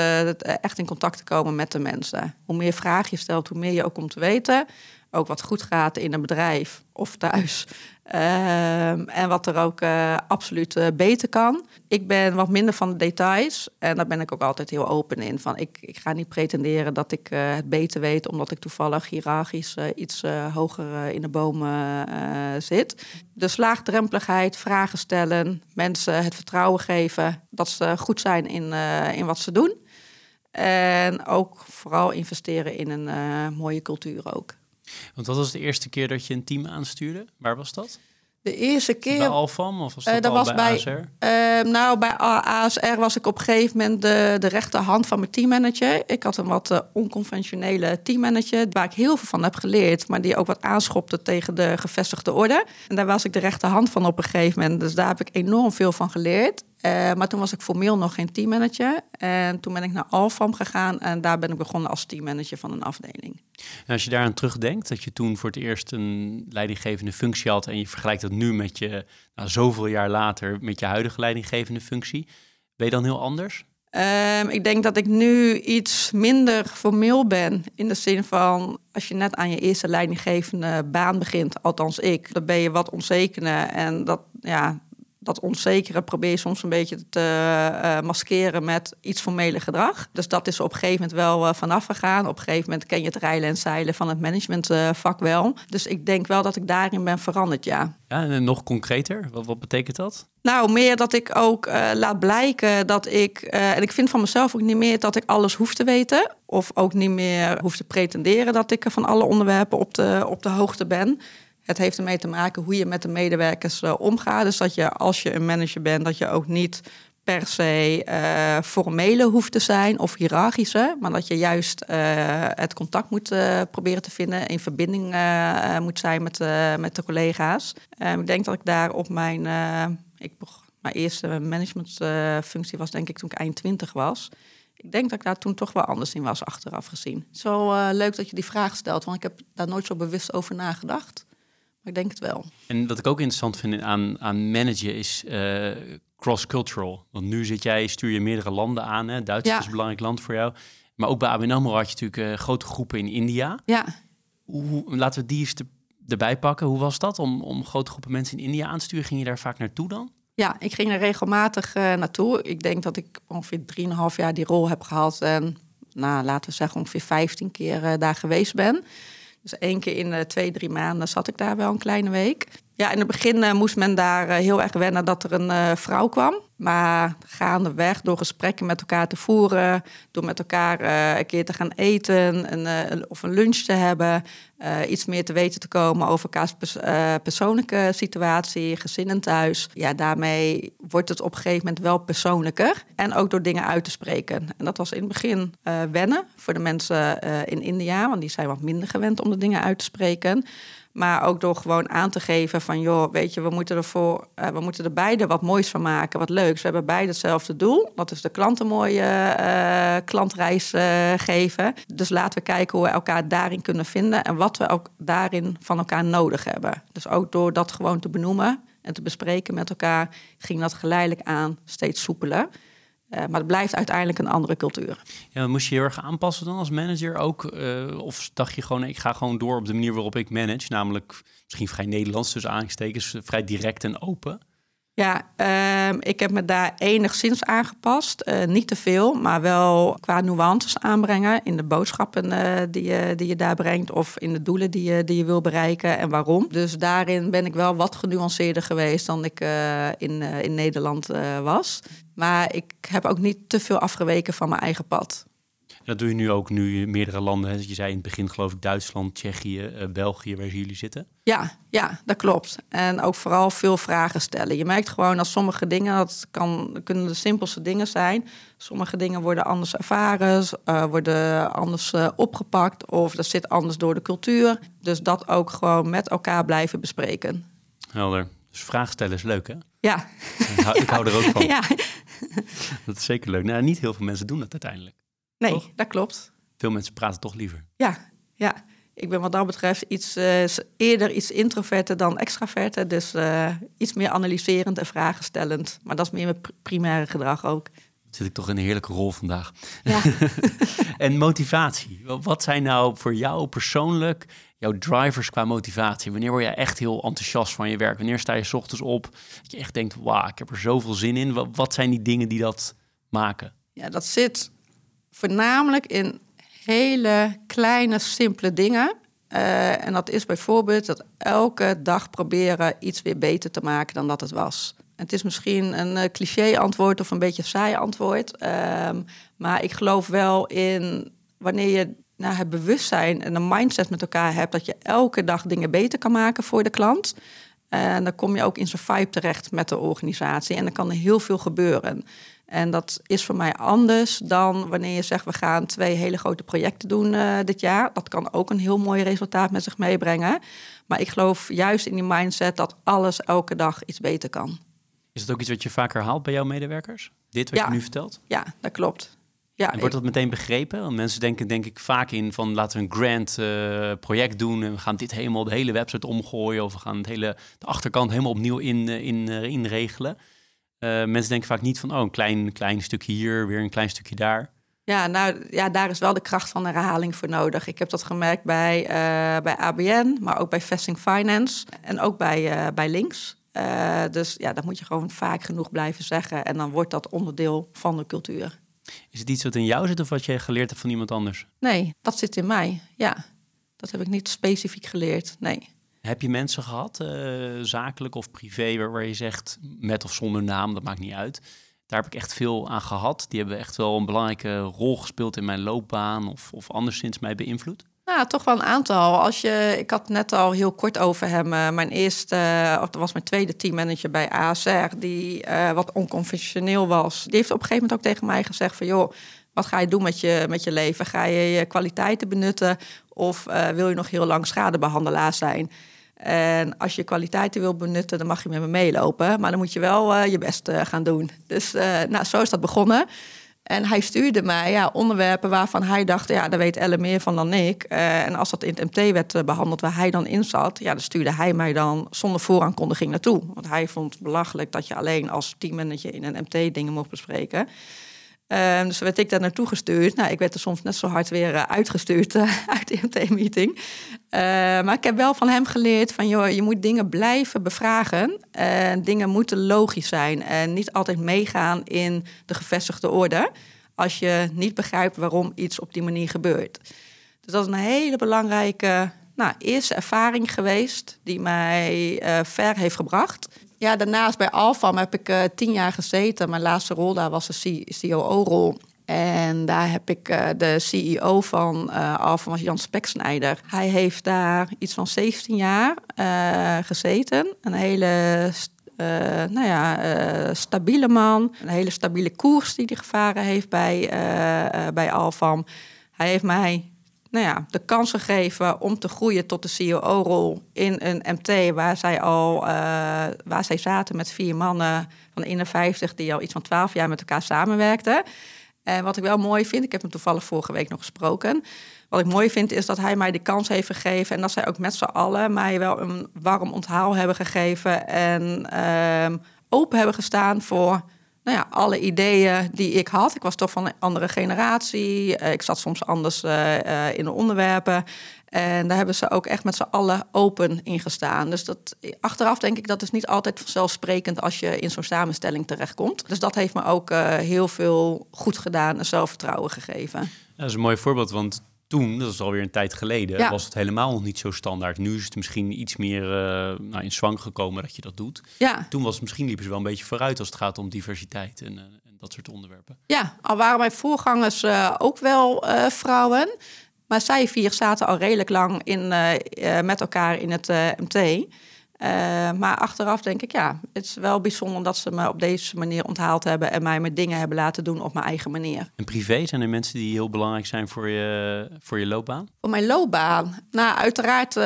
echt in contact te komen met de mensen. Hoe meer vragen je stelt, hoe meer je ook komt te weten. Ook wat goed gaat in een bedrijf of thuis. Ehm, en wat er ook uh, absoluut uh, beter kan. Ik ben wat minder van de details. En daar ben ik ook altijd heel open in. Van ik, ik ga niet pretenderen dat ik uh, het beter weet, omdat ik toevallig hiërarchisch iets hoger in de bomen zit. Dus laagdrempeligheid, vragen stellen, mensen het vertrouwen geven dat ze goed zijn in, in wat ze doen. En ook vooral investeren in een mooie cultuur ook. Want wat was de eerste keer dat je een team aanstuurde? Waar was dat? De eerste keer. Bij Alfam of was dat, uh, dat was bij, ASR? Uh, nou, bij ASR was ik op een gegeven moment de, de rechterhand van mijn teammanager. Ik had een wat uh, onconventionele teammanager, waar ik heel veel van heb geleerd, maar die ook wat aanschopte tegen de gevestigde orde. En daar was ik de rechterhand van op een gegeven moment. Dus daar heb ik enorm veel van geleerd. Uh, maar toen was ik formeel nog geen teammanager. En toen ben ik naar Alfam gegaan en daar ben ik begonnen als teammanager van een afdeling. En als je daaraan terugdenkt, dat je toen voor het eerst een leidinggevende functie had en je vergelijkt dat nu met je, nou, zoveel jaar later, met je huidige leidinggevende functie, ben je dan heel anders? Um, ik denk dat ik nu iets minder formeel ben. In de zin van, als je net aan je eerste leidinggevende baan begint, althans ik, dan ben je wat onzekerder. En dat, ja, dat onzekere probeer je soms een beetje te uh, maskeren met iets formele gedrag. Dus dat is op een gegeven moment wel uh, vanaf gegaan. Op een gegeven moment ken je het rijlen en zeilen van het managementvak wel. Dus ik denk wel dat ik daarin ben veranderd, ja. Ja, en nog concreter, wat, wat betekent dat? Nou, meer dat ik ook uh, laat blijken dat ik, en ik vind van mezelf ook niet meer dat ik alles hoef te weten. Of ook niet meer hoef te pretenderen dat ik van alle onderwerpen op de, op de hoogte ben. Het heeft ermee te maken hoe je met de medewerkers uh, omgaat. Dus dat je als je een manager bent, dat je ook niet per se uh, formele hoeft te zijn of hiërarchische, maar dat je juist uh, het contact moet proberen te vinden, in verbinding moet zijn met, met de collega's. ik denk dat ik daar op mijn, ik, mijn eerste managementfunctie was denk ik toen ik eind 20 was. Ik denk dat ik daar toen toch wel anders in was achteraf gezien. Zo leuk dat je die vraag stelt, want ik heb daar nooit zo bewust over nagedacht. Ik denk het wel. En wat ik ook interessant vind aan, aan managen is uh, cross-cultural. Want nu zit jij, stuur je meerdere landen aan. Hè? Duitsland ja. is een belangrijk land voor jou. Maar ook bij ABN AMRO had je natuurlijk uh, grote groepen in India. Ja. Hoe, laten we die eens te, erbij pakken. Hoe was dat om, om grote groepen mensen in India aan te sturen? Ging je daar vaak naartoe dan? Ja, ik ging er regelmatig uh, naartoe. Ik denk dat ik ongeveer 3,5 jaar die rol heb gehad. En nou, laten we zeggen ongeveer 15 keer daar geweest ben. Dus één keer in de twee, drie maanden zat ik daar wel een kleine week. Ja, in het begin uh, moest men daar uh, heel erg wennen dat er een uh, vrouw kwam. Maar gaandeweg, door gesprekken met elkaar te voeren, door met elkaar een keer te gaan eten of een lunch te hebben, iets meer te weten te komen over elkaars pers persoonlijke situatie, gezinnen thuis. Ja, daarmee wordt het op een gegeven moment wel persoonlijker. En ook door dingen uit te spreken. En dat was in het begin wennen voor de mensen in India, want die zijn wat minder gewend om de dingen uit te spreken. Maar ook door gewoon aan te geven van, joh, weet je, we moeten, ervoor, uh, we moeten er beide wat moois van maken, wat leuks. We hebben beide hetzelfde doel. Dat is de klant een mooie uh, klantreis uh, geven. Dus laten we kijken hoe we elkaar daarin kunnen vinden en wat we ook daarin van elkaar nodig hebben. Dus ook door dat gewoon te benoemen en te bespreken met elkaar, ging dat geleidelijk aan steeds soepeler. Maar het blijft uiteindelijk een andere cultuur. Ja, moest je heel erg aanpassen dan als manager ook? of dacht je gewoon, ik ga gewoon door op de manier waarop ik manage, namelijk misschien vrij Nederlands tussen aanstekens, vrij direct en open? Ja, uh, ik heb me daar enigszins aangepast. Uh, niet te veel, maar wel qua nuances aanbrengen in de boodschappen uh, die, je, die je daar brengt of in de doelen die je, die je wil bereiken en waarom. Dus daarin ben ik wel wat genuanceerder geweest dan ik uh, in, in Nederland was. Maar ik heb ook niet te veel afgeweken van mijn eigen pad dat doe je nu ook, nu meerdere landen. Hè? Je zei in het begin geloof ik Duitsland, Tsjechië, uh, België, waar jullie zitten. Ja, ja, dat klopt. En ook vooral veel vragen stellen. Je merkt gewoon dat sommige dingen, dat kan, kunnen de simpelste dingen zijn. Sommige dingen worden anders ervaren, uh, worden anders uh, opgepakt of dat zit anders door de cultuur. Dus dat ook gewoon met elkaar blijven bespreken. Helder. Dus vragen stellen is leuk, hè? Ja. Ik hou, ik hou er ook van. *laughs* Ja. Dat is zeker leuk. Nou, niet heel veel mensen doen dat uiteindelijk. Nee, dat klopt. Veel mensen praten toch liever. Ja, ja. Ik ben wat dat betreft iets, uh, eerder iets introverter dan extraverter. Dus uh, iets meer analyserend en vragenstellend. Maar dat is meer mijn primaire gedrag ook. Zit ik toch in een heerlijke rol vandaag. Ja. *laughs* en motivatie. Wat zijn nou voor jou persoonlijk jouw drivers qua motivatie? Wanneer word je echt heel enthousiast van je werk? Wanneer sta je s ochtends op dat je echt denkt, wauw, ik heb er zoveel zin in. Wat zijn die dingen die dat maken? Ja, dat zit voornamelijk in hele kleine, simpele dingen. Uh, en dat is bijvoorbeeld dat elke dag proberen iets weer beter te maken dan dat het was. Het is misschien een uh, cliché-antwoord of een beetje saai antwoord. Uh, maar ik geloof wel in wanneer je nou, het bewustzijn en een mindset met elkaar hebt dat je elke dag dingen beter kan maken voor de klant. En dan kom je ook in zo'n vibe terecht met de organisatie. En dan kan er heel veel gebeuren. En dat is voor mij anders dan wanneer je zegt we gaan twee hele grote projecten doen uh, dit jaar. Dat kan ook een heel mooi resultaat met zich meebrengen. Maar ik geloof juist in die mindset dat alles elke dag iets beter kan. Is dat ook iets wat je vaker haalt bij jouw medewerkers? Dit wat je nu vertelt? Ja, dat klopt. Ja, en wordt dat meteen begrepen? Want mensen denken denk ik vaak in van laten we een grand uh, project doen en we gaan dit helemaal de hele website omgooien of we gaan het hele, de achterkant helemaal opnieuw in, uh, in, uh, inregelen. Uh, mensen denken vaak niet van, oh, een klein, klein stukje hier, weer een klein stukje daar. Ja, nou ja, daar is wel de kracht van herhaling voor nodig. Ik heb dat gemerkt bij, uh, bij ABN, maar ook bij Vesting Finance en ook bij, uh, bij Links. dus ja, dat moet je gewoon vaak genoeg blijven zeggen. En dan wordt dat onderdeel van de cultuur. Is het iets wat in jou zit of wat je geleerd hebt van iemand anders? Nee, dat zit in mij. Ja, dat heb ik niet specifiek geleerd. Nee. Heb je mensen gehad, uh, zakelijk of privé, waar, je zegt, met of zonder naam, dat maakt niet uit. Daar heb ik echt veel aan gehad. Die hebben echt wel een belangrijke rol gespeeld in mijn loopbaan of, of anderszins mij beïnvloed. Nou, toch wel een aantal. Als je, ik had net al heel kort over hem. Uh, mijn eerste, uh, of dat was mijn tweede teammanager bij ASR, die wat onconventioneel was. Die heeft op een gegeven moment ook tegen mij gezegd van joh, wat ga je doen met je, met je leven? Ga je je kwaliteiten benutten of wil je nog heel lang schadebehandelaar zijn? En als je kwaliteiten wil benutten, dan mag je met me meelopen. Maar dan moet je wel uh, je best uh, gaan doen. Dus nou, zo is dat begonnen. En hij stuurde mij ja, onderwerpen waarvan hij dacht, ja, daar weet Elle meer van dan ik. en als dat in het MT werd behandeld waar hij dan in zat, ja, dan stuurde hij mij dan zonder vooraankondiging naartoe. Want hij vond het belachelijk dat je alleen als teammanager in een MT dingen mocht bespreken. Um, dus werd ik daar naartoe gestuurd. Nou, ik werd er soms net zo hard weer uh, uitgestuurd uh, *laughs* uit de MT-meeting. Uh, maar ik heb wel van hem geleerd van, joh, je moet dingen blijven bevragen. En dingen moeten logisch zijn en niet altijd meegaan in de gevestigde orde. Als je niet begrijpt waarom iets op die manier gebeurt. Dus dat is een hele belangrijke nou, eerste ervaring geweest die mij ver heeft gebracht. Ja, daarnaast bij Alfam heb ik uh, tien jaar gezeten. Mijn laatste rol daar was de COO-rol. En daar heb ik uh, de CEO van uh, was Jan Speksnijder. Hij heeft daar iets van 17 jaar gezeten. Een hele nou ja, stabiele man. Een hele stabiele koers die hij gevaren heeft bij, bij Alfam. Hij heeft mij nou ja, de kans gegeven om te groeien tot de CEO-rol in een MT waar zij al uh, waar zij zaten met vier mannen van 51 die al iets van 12 jaar met elkaar samenwerkten. En wat ik wel mooi vind, ik heb hem toevallig vorige week nog gesproken. Wat ik mooi vind is dat hij mij de kans heeft gegeven en dat zij ook met z'n allen mij wel een warm onthaal hebben gegeven en uh, open hebben gestaan voor nou ja, alle ideeën die ik had. Ik was toch van een andere generatie. Eh, ik zat soms anders uh, in de onderwerpen. En daar hebben ze ook echt met z'n allen open in gestaan. Dus dat, achteraf denk ik dat is niet altijd vanzelfsprekend als je in zo'n samenstelling terechtkomt. Dus dat heeft me ook heel veel goed gedaan en zelfvertrouwen gegeven. dat is een mooi voorbeeld, want toen, dat is alweer een tijd geleden, was het helemaal nog niet zo standaard. Nu is het misschien iets meer uh, nou, in zwang gekomen dat je dat doet. Ja. Toen was het misschien liepen ze wel een beetje vooruit als het gaat om diversiteit en, uh, en dat soort onderwerpen. Ja, al waren mijn voorgangers uh, ook wel vrouwen. Maar zij vier zaten al redelijk lang in, met elkaar in het MT. Uh, maar achteraf denk ik, ja, het is wel bijzonder dat ze me op deze manier onthaald hebben en mij met dingen hebben laten doen op mijn eigen manier. En privé zijn er mensen die heel belangrijk zijn voor je, voor je loopbaan? Voor mijn loopbaan? Nou, uiteraard uh,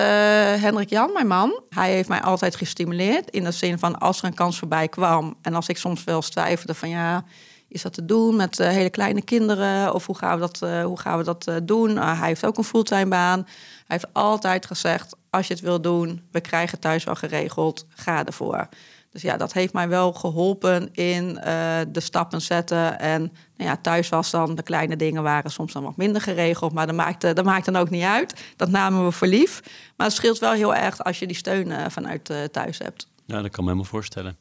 Hendrik Jan, mijn man. Hij heeft mij altijd gestimuleerd in de zin van als er een kans voorbij kwam en als ik soms wel twijfelde van ja, is dat te doen met uh, hele kleine kinderen? Of hoe gaan we dat, uh, hoe gaan we dat uh, doen? hij heeft ook een fulltime baan. Hij heeft altijd gezegd: als je het wil doen, we krijgen thuis wel geregeld, ga ervoor. Dus ja, dat heeft mij wel geholpen in de stappen zetten. En nou ja, thuis was dan, de kleine dingen waren soms dan wat minder geregeld. Maar dat maakt, dat maakt dan ook niet uit. Dat namen we voor lief. Maar het scheelt wel heel erg als je die steun vanuit thuis hebt. Ja, dat kan me helemaal voorstellen.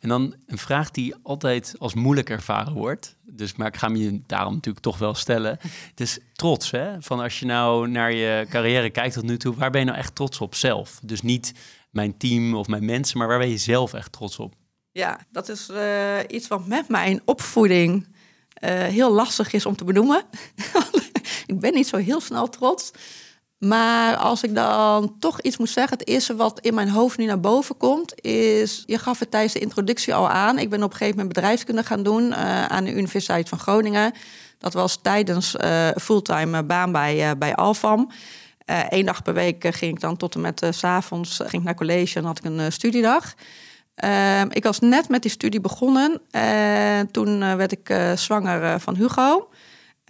En dan een vraag die altijd als moeilijk ervaren wordt. Dus, maar ik ga me je daarom natuurlijk toch wel stellen. Het is trots, hè? Van als je nou naar je carrière kijkt tot nu toe, waar ben je nou echt trots op zelf? Dus niet mijn team of mijn mensen, maar waar ben je zelf echt trots op? Ja, dat is uh, iets wat met mijn opvoeding uh, heel lastig is om te benoemen. *laughs* ik ben niet zo heel snel trots. Maar als ik dan toch iets moet zeggen, het eerste wat in mijn hoofd nu naar boven komt, is, je gaf het tijdens de introductie al aan. Ik ben op een gegeven moment bedrijfskunde gaan doen uh, aan de Universiteit van Groningen. Dat was tijdens uh, fulltime baan bij, uh, bij Alfam. Eén dag per week ging ik dan tot en met s avonds ging ik naar college en had ik een studiedag. Ehm, ik was net met die studie begonnen en toen werd ik zwanger van Hugo.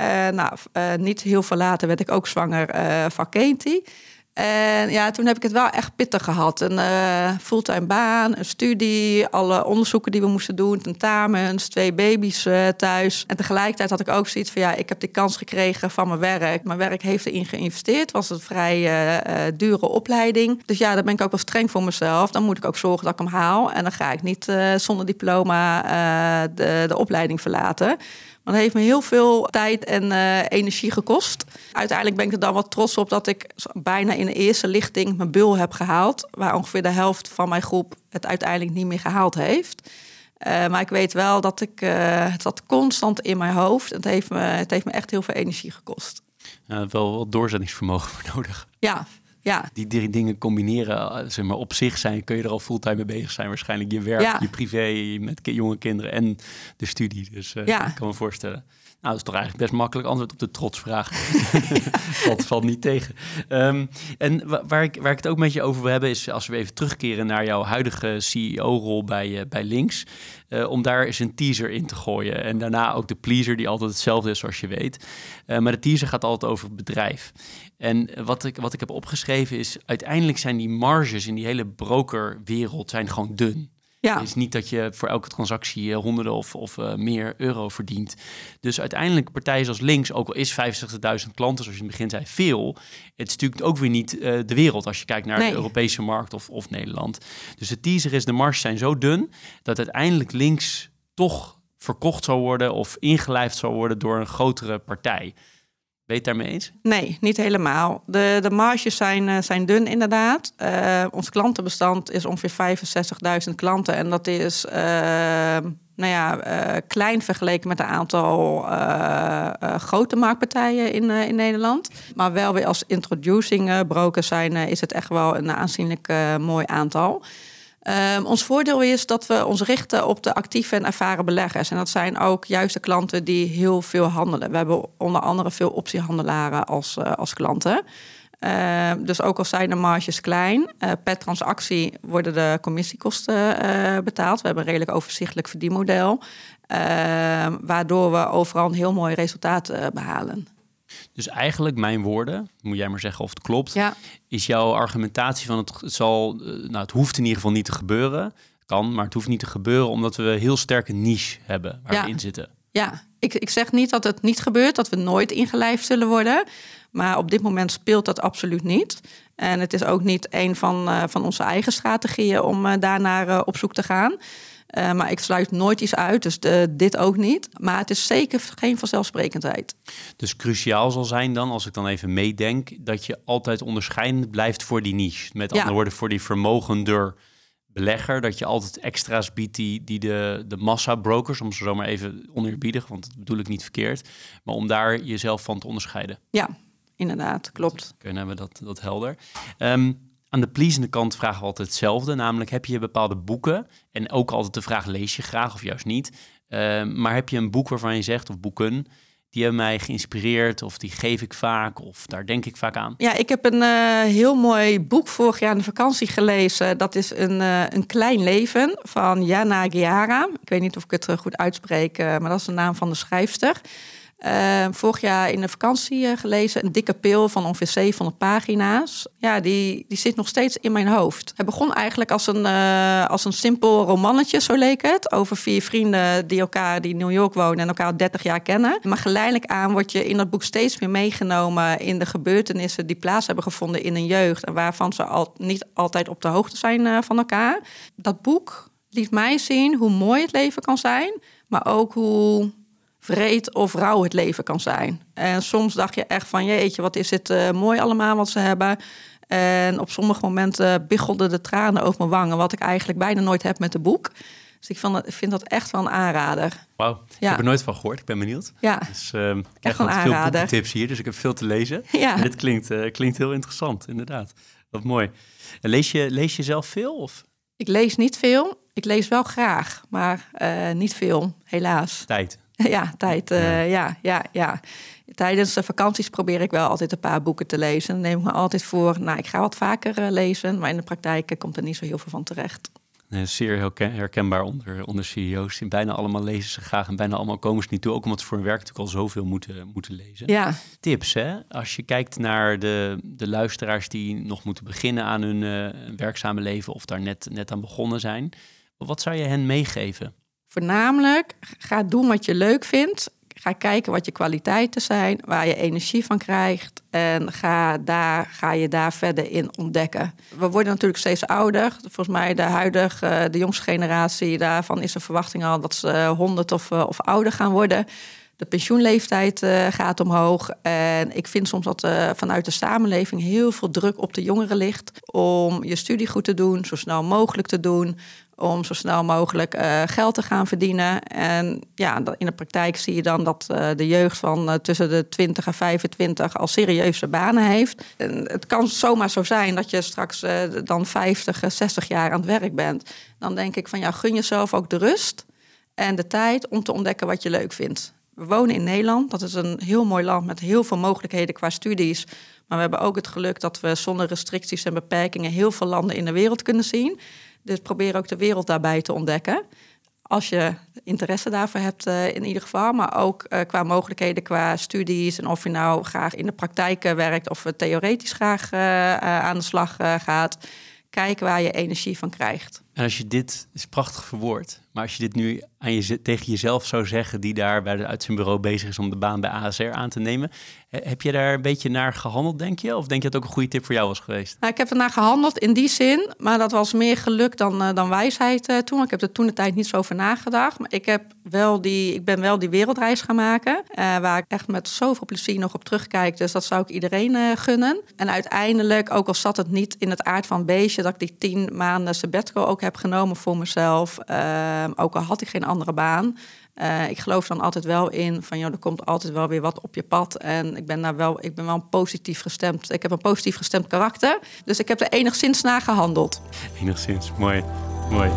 Uh, nou, uh, niet heel veel later werd ik ook zwanger uh, van Katie. En ja, toen heb ik het wel echt pittig gehad. Een fulltime baan, een studie, alle onderzoeken die we moesten doen, tentamens, twee baby's thuis. En tegelijkertijd had ik ook zoiets van ja, ik heb die kans gekregen van mijn werk. Mijn werk heeft erin geïnvesteerd. Was een vrij dure opleiding. Dus ja, daar ben ik ook wel streng voor mezelf. Dan moet ik ook zorgen dat ik hem haal. En dan ga ik niet zonder diploma de, de opleiding verlaten. Maar dat heeft me heel veel tijd en uh, energie gekost. Uiteindelijk ben ik er dan wat trots op dat ik bijna in de eerste lichting mijn bul heb gehaald. Waar ongeveer de helft van mijn groep het uiteindelijk niet meer gehaald heeft. Uh, maar ik weet wel dat ik, uh, het zat constant in mijn hoofd. Het heeft me, het heeft me echt heel veel energie gekost. Ja, wel wat doorzettingsvermogen voor nodig. Ja, ja. Die drie dingen combineren, zeg maar, op zich zijn, kun je er al fulltime mee bezig zijn. Waarschijnlijk je werk, je privé, met jonge kinderen en de studie. Dus uh, ja. ik kan me voorstellen. Nou, dat is toch eigenlijk best makkelijk antwoord op de trotsvraag. *laughs* dat valt niet tegen. Um, en waar ik, waar ik het ook met je over wil hebben, is als we even terugkeren naar jouw huidige CEO-rol bij, uh, bij Links. Uh, om daar eens een teaser in te gooien. En daarna ook de pleaser, die altijd hetzelfde is, zoals je weet. Uh, maar de teaser gaat altijd over het bedrijf. En wat ik, wat ik heb opgeschreven is, uiteindelijk zijn die marges in die hele brokerwereld zijn gewoon dun. Ja. Het is niet dat je voor elke transactie honderden of, of uh, meer euro verdient. Dus uiteindelijk partijen zoals Links, ook al is 65.000 klanten, zoals je in het begin zei, veel. Het is natuurlijk ook weer niet uh, de wereld als je kijkt naar nee. de Europese markt of, of Nederland. Dus de teaser is, de marges zijn zo dun, dat uiteindelijk Links toch verkocht zal worden of ingelijfd zal worden door een grotere partij. Ben je het daarmee eens? Nee, niet helemaal. De, de marges zijn, uh, zijn dun inderdaad. Uh, ons klantenbestand is ongeveer 65.000 klanten. En dat is uh, nou ja, klein vergeleken met een aantal grote marktpartijen in, in Nederland. Maar wel weer als introducing broker zijn, is het echt wel een aanzienlijk mooi aantal. Um, ons voordeel is dat we ons richten op de actieve en ervaren beleggers. En dat zijn ook juist de klanten die heel veel handelen. We hebben onder andere veel optiehandelaren als, uh, als klanten. Uh, dus ook al zijn de marges klein, uh, per transactie worden de commissiekosten betaald. We hebben een redelijk overzichtelijk verdienmodel. Ehm, waardoor we overal een heel mooi resultaat behalen. Dus eigenlijk mijn woorden, moet jij maar zeggen of het klopt, ja. is jouw argumentatie van het, het zal, nou het hoeft in ieder geval niet te gebeuren. kan, maar het hoeft niet te gebeuren omdat we een heel sterke niche hebben waar Ja. we in zitten. Ja, ik, ik zeg niet dat het niet gebeurt, dat we nooit ingelijfd zullen worden. Maar op dit moment speelt dat absoluut niet. En het is ook niet een van, eh, van onze eigen strategieën om eh, daarnaar eh, op zoek te gaan. Eh, maar ik sluit nooit iets uit, dus de, dit ook niet. Maar het is zeker geen vanzelfsprekendheid. Dus cruciaal zal zijn dan, als ik dan even meedenk, dat je altijd onderscheidend blijft voor die niche. Met Ja. andere woorden, voor die vermogender belegger, dat je altijd extra's biedt die, die de, de massa-brokers, om ze zo maar even oneerbiedig, want dat bedoel ik niet verkeerd, maar om daar jezelf van te onderscheiden. Ja, inderdaad, klopt. Hebben we dat, dat helder. Ehm, aan de pleasende kant vragen we altijd hetzelfde, namelijk heb je bepaalde boeken en ook altijd de vraag lees je graag of juist niet, Ehm, maar heb je een boek waarvan je zegt, of boeken, die hebben mij geïnspireerd of die geef ik vaak of daar denk ik vaak aan. Ja, ik heb een eh, heel mooi boek vorig jaar in de vakantie gelezen. Dat is een, eh, een klein leven van Jana Giara. Ik weet niet of ik het eh, goed uitspreek, maar dat is de naam van de schrijfster. Eh, vorig jaar in de vakantie eh, gelezen. Een dikke pil van ongeveer 700 pagina's. Ja, die, die zit nog steeds in mijn hoofd. Het begon eigenlijk als een, eh, als een simpel romannetje, zo leek het. Over vier vrienden die elkaar die in New York wonen en elkaar al 30 jaar kennen. Maar geleidelijk aan word je in dat boek steeds meer meegenomen in de gebeurtenissen die plaats hebben gevonden in een jeugd. En waarvan ze al, niet altijd op de hoogte zijn eh, van elkaar. Dat boek liet mij zien hoe mooi het leven kan zijn, maar ook hoe vreed of rauw het leven kan zijn. En soms dacht je echt van, jeetje, wat is het eh, mooi allemaal wat ze hebben. En op sommige momenten biggelden de tranen over mijn wangen, wat ik eigenlijk bijna nooit heb met het boek. Dus ik vind dat, ik vind dat echt wel een aanrader. Wauw, ik Ja. heb er nooit van gehoord, ik ben benieuwd. Ja, Dus ehm ik krijg een altijd veel aanrader. tips hier, dus ik heb veel te lezen. ja. En dit klinkt, eh, klinkt heel interessant, inderdaad. Wat mooi. En lees je, lees je zelf veel? Of ik lees niet veel. Ik lees wel graag, maar eh, niet veel, helaas. tijd? *laughs* Ja, tijd. eh, ja. ja, ja, Tijdens de vakanties probeer ik wel altijd een paar boeken te lezen. Dan neem ik me altijd voor, nou, ik ga wat vaker eh, lezen. Maar in de praktijk eh, komt er niet zo heel veel van terecht. Nee, zeer herken- herkenbaar onder, onder CEO's. Bijna allemaal lezen ze graag en bijna allemaal komen ze niet toe. Ook omdat ze voor hun werk natuurlijk al zoveel moeten, moeten lezen. Ja, Tips, hè? Als je kijkt naar de, de luisteraars die nog moeten beginnen aan hun eh, werkzame leven... of daar net, net aan begonnen zijn. Wat zou je hen meegeven? Voornamelijk ga doen wat je leuk vindt. Ga kijken wat je kwaliteiten zijn, waar je energie van krijgt. En ga, daar, ga je daar verder in ontdekken. We worden natuurlijk steeds ouder. Volgens mij de huidige, eh, de jongste generatie, daarvan is de verwachting al dat ze 100 of, eh, of ouder gaan worden. De pensioenleeftijd eh, gaat omhoog. En ik vind soms dat er vanuit de samenleving heel veel druk op de jongeren ligt. Om je studie goed te doen, zo snel mogelijk te doen. Om zo snel mogelijk eh, geld te gaan verdienen. En ja, in de praktijk zie je dan dat eh, de jeugd van eh, tussen de 20 en 25 al serieuze banen heeft. En het kan zomaar zo zijn dat je straks dan 50, eh, 60 jaar aan het werk bent. Dan denk ik van ja, gun jezelf ook de rust en de tijd om te ontdekken wat je leuk vindt. We wonen in Nederland. Dat is een heel mooi land met heel veel mogelijkheden qua studies. Maar we hebben ook het geluk dat we zonder restricties en beperkingen heel veel landen in de wereld kunnen zien. Dus probeer ook de wereld daarbij te ontdekken. Als je interesse daarvoor hebt, eh, in ieder geval. Maar ook eh, qua mogelijkheden, qua studies. En of je nou graag in de praktijk eh, werkt of theoretisch graag aan de slag gaat. Kijk waar je energie van krijgt. En als je dit, is prachtig verwoord, maar als je dit nu aan je, tegen jezelf zou zeggen, die daar bij de uitzendbureau bezig is om de baan bij ASR aan te nemen, he- heb je daar een beetje naar gehandeld, denk je? Of denk je dat ook een goede tip voor jou was geweest? Nou, ik heb ernaar gehandeld in die zin, maar dat was meer geluk dan, eh, dan wijsheid eh, toen. Ik heb er toen de tijd niet zo over nagedacht. Maar ik, heb wel die, ik ben wel die wereldreis gaan maken, eh, waar ik echt met zoveel plezier nog op terugkijk. Dus dat zou ik iedereen gunnen. En uiteindelijk, ook al zat het niet in het aard van beestje, dat ik die tien maanden sabbatical ook heb genomen voor mezelf, eh, ook al had ik geen andere baan. Eh, ik geloof dan altijd wel in van, joh, er komt altijd wel weer wat op je pad. En ik ben daar wel, ik ben wel positief gestemd. Ik heb een positief gestemd karakter. Dus ik heb er enigszins naar gehandeld. Enigszins, mooi, mooi.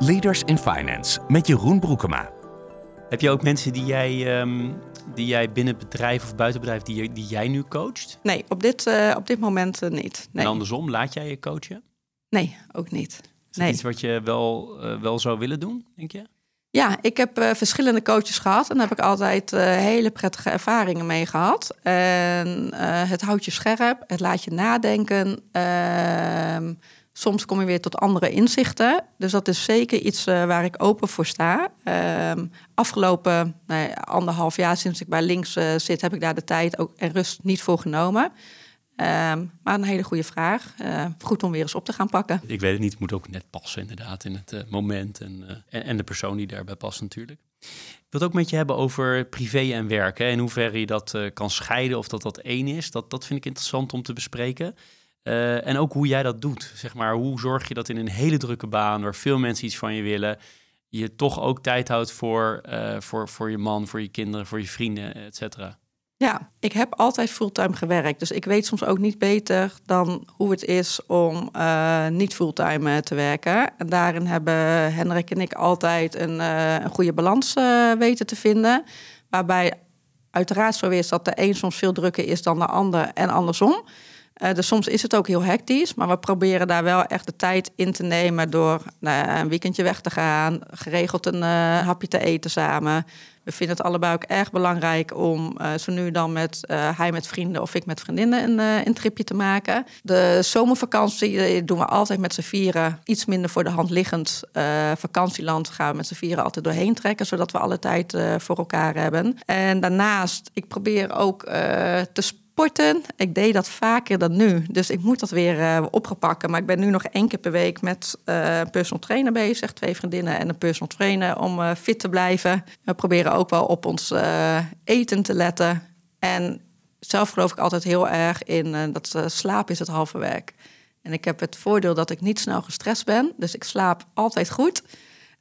Leaders in Finance met Jeroen Broekema. Heb je ook mensen die jij, ehm, die jij binnen bedrijf of buiten bedrijf, die, die jij nu coacht? Nee, op dit, eh, op dit moment eh, niet. Nee. En andersom, laat jij je coachen? nee, ook niet. Is dat Nee. iets wat je wel, eh, wel zou willen doen, denk je? Ja, ik heb eh, verschillende coaches gehad en daar heb ik altijd eh, hele prettige ervaringen mee gehad. En het houdt je scherp, het laat je nadenken. Ehm, Soms kom je weer tot andere inzichten. Dus dat is zeker iets waar ik open voor sta. Uh, afgelopen nee, anderhalf jaar sinds ik bij links zit, heb ik daar de tijd ook en rust niet voor genomen. Um, maar een hele goede vraag. Uh, goed om weer eens op te gaan pakken. Ik weet het niet, het moet ook net passen inderdaad in het uh, moment en, uh, en, en, de persoon die daarbij past natuurlijk. Ik wil het ook met je hebben over privé en werk. Hè, in hoeverre je dat kan scheiden of dat dat één is. Dat, dat vind ik interessant om te bespreken. en ook hoe jij dat doet. Zeg maar, hoe zorg je dat in een hele drukke baan, waar veel mensen iets van je willen, je toch ook tijd houdt voor, voor, voor je man, voor je kinderen, voor je vrienden, et cetera. Ja, ik heb altijd fulltime gewerkt. Dus ik weet soms ook niet beter dan hoe het is om uh, niet fulltime te werken. En daarin hebben Hendrik en ik altijd een, uh, een goede balans weten te vinden. Waarbij uiteraard zo is dat de een soms veel drukker is dan de ander en andersom. dus soms is het ook heel hectisch, maar we proberen daar wel echt de tijd in te nemen door een weekendje weg te gaan, geregeld een hapje te eten samen. We vinden het allebei ook erg belangrijk om uh, zo nu dan met uh, hij met vrienden of ik met vriendinnen een, uh, een tripje te maken. De zomervakantie doen we altijd met z'n vieren. Iets minder voor de hand liggend vakantieland gaan we met z'n vieren altijd doorheen trekken, zodat we alle tijd voor elkaar hebben. En daarnaast, ik probeer ook te sporten. Ik deed dat vaker dan nu. Dus ik moet dat weer uh, opgepakken. Maar ik ben nu nog één keer per week met een personal trainer bezig. Twee vriendinnen en een personal trainer om uh, fit te blijven. We proberen ook wel op ons eten te letten. En zelf geloof ik altijd heel erg in dat slaap is het halve werk. En ik heb het voordeel dat ik niet snel gestrest ben. Dus ik slaap altijd goed.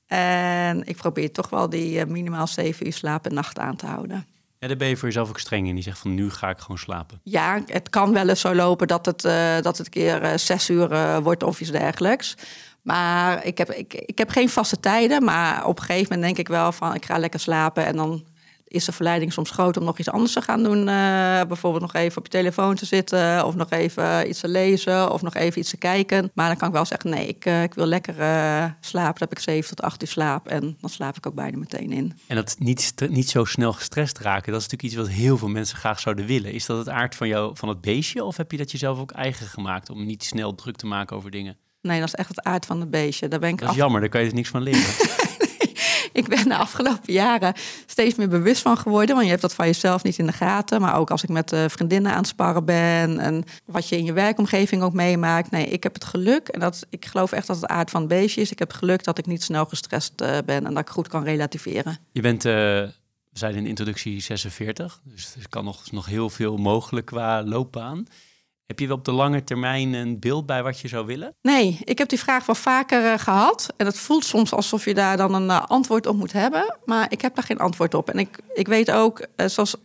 En ik probeer toch wel die minimaal zeven uur slaap per nacht aan te houden. Ja, daar ben je voor jezelf ook streng in. Die zegt van nu ga ik gewoon slapen. Ja, het kan wel eens zo lopen dat het, uh, dat het keer uh, zes uur uh, wordt of iets dergelijks. Maar ik heb, ik, ik heb geen vaste tijden. Maar op een gegeven moment denk ik wel van ik ga lekker slapen. En dan is de verleiding soms groot om nog iets anders te gaan doen. Uh, bijvoorbeeld nog even op je telefoon te zitten, of nog even iets te lezen, of nog even iets te kijken. Maar dan kan ik wel zeggen: nee, ik, uh, ik wil lekker uh, slapen. Dan heb ik 7 tot 8 uur slaap en dan slaap ik ook bijna meteen in. En dat niet, niet zo snel gestrest raken, dat is natuurlijk iets wat heel veel mensen graag zouden willen. Is dat het aard van, jou, van het beestje, of heb je dat jezelf ook eigen gemaakt om niet snel druk te maken over dingen? Nee, dat is echt het aard van het beestje. Daar ben ik dat is jammer, daar kan je dus niks van leren. *laughs* *laughs* ik ben de afgelopen jaren steeds meer bewust van geworden. Want je hebt dat van jezelf niet in de gaten. Maar ook als ik met uh, vriendinnen aan het sparren ben. En wat je in je werkomgeving ook meemaakt. Nee, ik heb het geluk. En dat, ik geloof echt dat het aard van het beestje is. Ik heb geluk dat ik niet snel gestrest uh, ben. En dat ik goed kan relativeren. Je bent... Uh we zijn in introductie 46, dus er kan nog, nog heel veel mogelijk qua loopbaan. Heb je wel op de lange termijn een beeld bij wat je zou willen? Nee, ik heb die vraag wel vaker uh, gehad. En het voelt soms alsof je daar dan een uh, antwoord op moet hebben. Maar ik heb daar geen antwoord op. En ik, ik weet ook, uh, zoals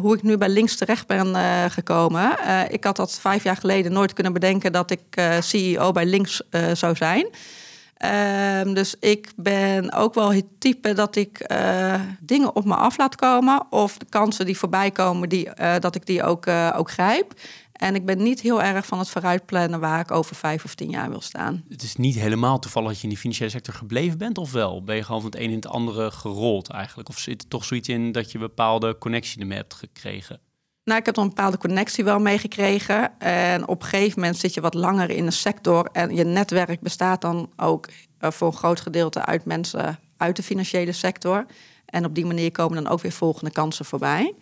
hoe ik nu bij links terecht ben gekomen. ik had dat vijf jaar geleden nooit kunnen bedenken dat ik CEO bij links zou zijn. Um, dus ik ben ook wel het type dat ik dingen op me af laat komen. Of de kansen die voorbij komen, die, dat ik die ook, ook grijp. En ik ben niet heel erg van het vooruitplannen waar ik over vijf of tien jaar wil staan. Het is niet helemaal toevallig dat je in die financiële sector gebleven bent, of wel? Ben je gewoon van het een in het andere gerold eigenlijk? Of zit er toch zoiets in dat je bepaalde connectie ermee hebt gekregen? Nou, ik heb dan een bepaalde connectie wel meegekregen. En op een gegeven moment zit je wat langer in een sector. En je netwerk bestaat dan ook eh, voor een groot gedeelte uit mensen uit de financiële sector. En op die manier komen dan ook weer volgende kansen voorbij.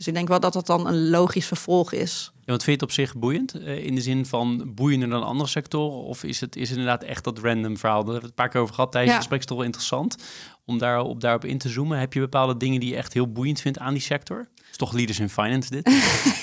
Dus ik denk wel dat dat dan een logisch vervolg is. Ja, wat vind je het op zich boeiend? Uh, in de zin van boeiender dan andere sectoren? Of is het, is het inderdaad echt dat random verhaal? Daar hebben we het een paar keer over gehad tijdens ja. het gesprek. is toch wel interessant om daarop, daarop in te zoomen. Heb je bepaalde dingen die je echt heel boeiend vindt aan die sector? is toch Leaders in Finance dit?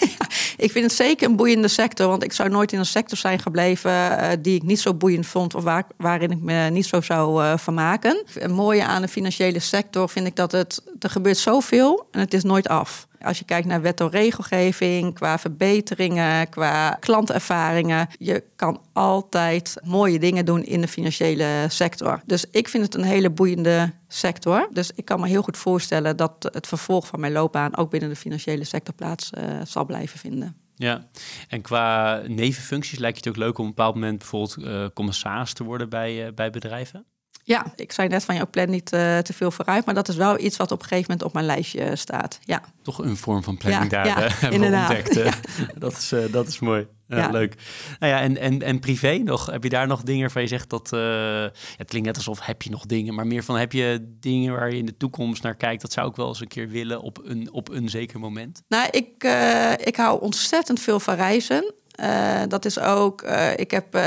*laughs* ik vind het zeker een boeiende sector. Want ik zou nooit in een sector zijn gebleven uh, die ik niet zo boeiend vond. Of waar, waarin ik me niet zo zou uh, vermaken. Het mooie aan de financiële sector vind ik dat het, er gebeurt zoveel en het is nooit af. Als je kijkt naar wet en regelgeving, qua verbeteringen, qua klantervaringen. Je kan altijd mooie dingen doen in de financiële sector. Dus ik vind het een hele boeiende sector. Dus ik kan me heel goed voorstellen dat het vervolg van mijn loopbaan ook binnen de financiële sector plaats uh, zal blijven vinden. Ja, en qua nevenfuncties lijkt het ook leuk om op een bepaald moment bijvoorbeeld uh, commissaris te worden bij, uh, bij bedrijven? Ja, ik zei net van, je plan niet uh, te veel vooruit. Maar dat is wel iets wat op een gegeven moment op mijn lijstje staat. Ja. Toch een vorm van planning daar ja, *laughs* hebben ontdekt. Ja. *laughs* dat, is, uh, dat is mooi. Ja, Leuk. Nou ja, en, en, en privé nog? Heb je daar nog dingen van je zegt dat... Uh, het klinkt net alsof heb je nog dingen, maar meer van heb je dingen waar je in de toekomst naar kijkt? Dat zou ik wel eens een keer willen op een, op een zeker moment. Nou, ik, ik hou ontzettend veel van reizen. Uh, dat is ook, uh, ik heb uh,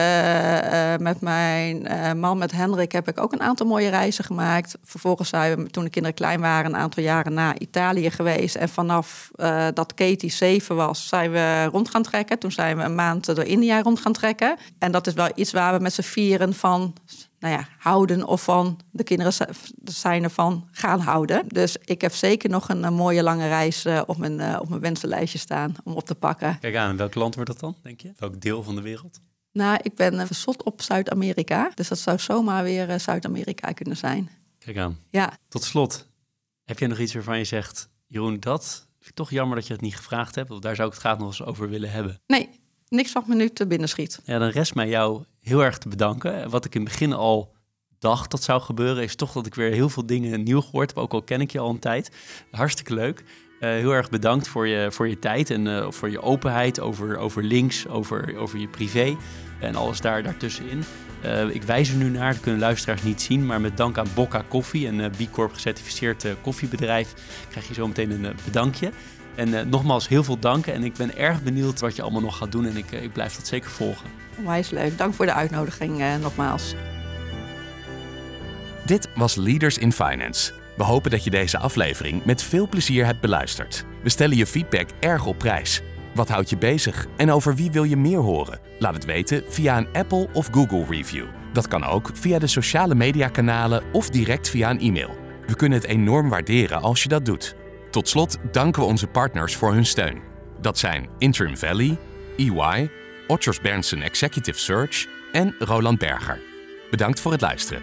met mijn man, met Hendrik, heb ik ook een aantal mooie reizen gemaakt. Vervolgens zijn we, toen de kinderen klein waren, een aantal jaren naar Italië geweest. En vanaf dat Katie zeven was, zijn we rond gaan trekken. Toen zijn we een maand door India rond gaan trekken. En dat is wel iets waar we met z'n vieren van nou ja, houden of van de kinderen zijn ervan gaan houden. Dus ik heb zeker nog een, mooie lange reis uh, op, mijn, uh, op mijn wensenlijstje staan om op te pakken. Kijk aan, welk land wordt dat dan, denk je? Welk deel van de wereld? Nou, ik ben uh, verzot op Zuid-Amerika. Dus dat zou zomaar weer Zuid-Amerika kunnen zijn. Kijk aan. Ja. Tot slot, heb jij nog iets waarvan je zegt... Jeroen, dat vind ik toch jammer dat je het niet gevraagd hebt. Of daar zou ik het graag nog eens over willen hebben. Nee, niks wat me nu te binnen schiet. Ja, dan rest mij jou heel erg te bedanken. Wat ik in het begin al dacht dat zou gebeuren, is toch dat ik weer heel veel dingen nieuw gehoord heb. Ook al ken ik je al een tijd. Hartstikke leuk. Uh, heel erg bedankt voor je, voor je tijd en uh, voor je openheid over, over links, over, over je privé en alles daar, daartussenin. Uh, ik wijs er nu naar, dat kunnen luisteraars niet zien, maar met dank aan Bocca Koffie, een B Corp gecertificeerd koffiebedrijf, krijg je zo meteen een bedankje. En nogmaals heel veel dank en ik ben erg benieuwd wat je allemaal nog gaat doen en ik, ik blijf dat zeker volgen. Wijs leuk, dank voor de uitnodiging nogmaals. Dit was Leaders in Finance. We hopen dat je deze aflevering met veel plezier hebt beluisterd. We stellen je feedback erg op prijs. Wat houdt je bezig en over wie wil je meer horen? Laat het weten via een Apple of Google review. Dat kan ook via de sociale mediakanalen of direct via een e-mail. We kunnen het enorm waarderen als je dat doet. Tot slot danken we onze partners voor hun steun. Dat zijn Interim Valley, EY, Otters Berndsen Executive Search en Roland Berger. Bedankt voor het luisteren.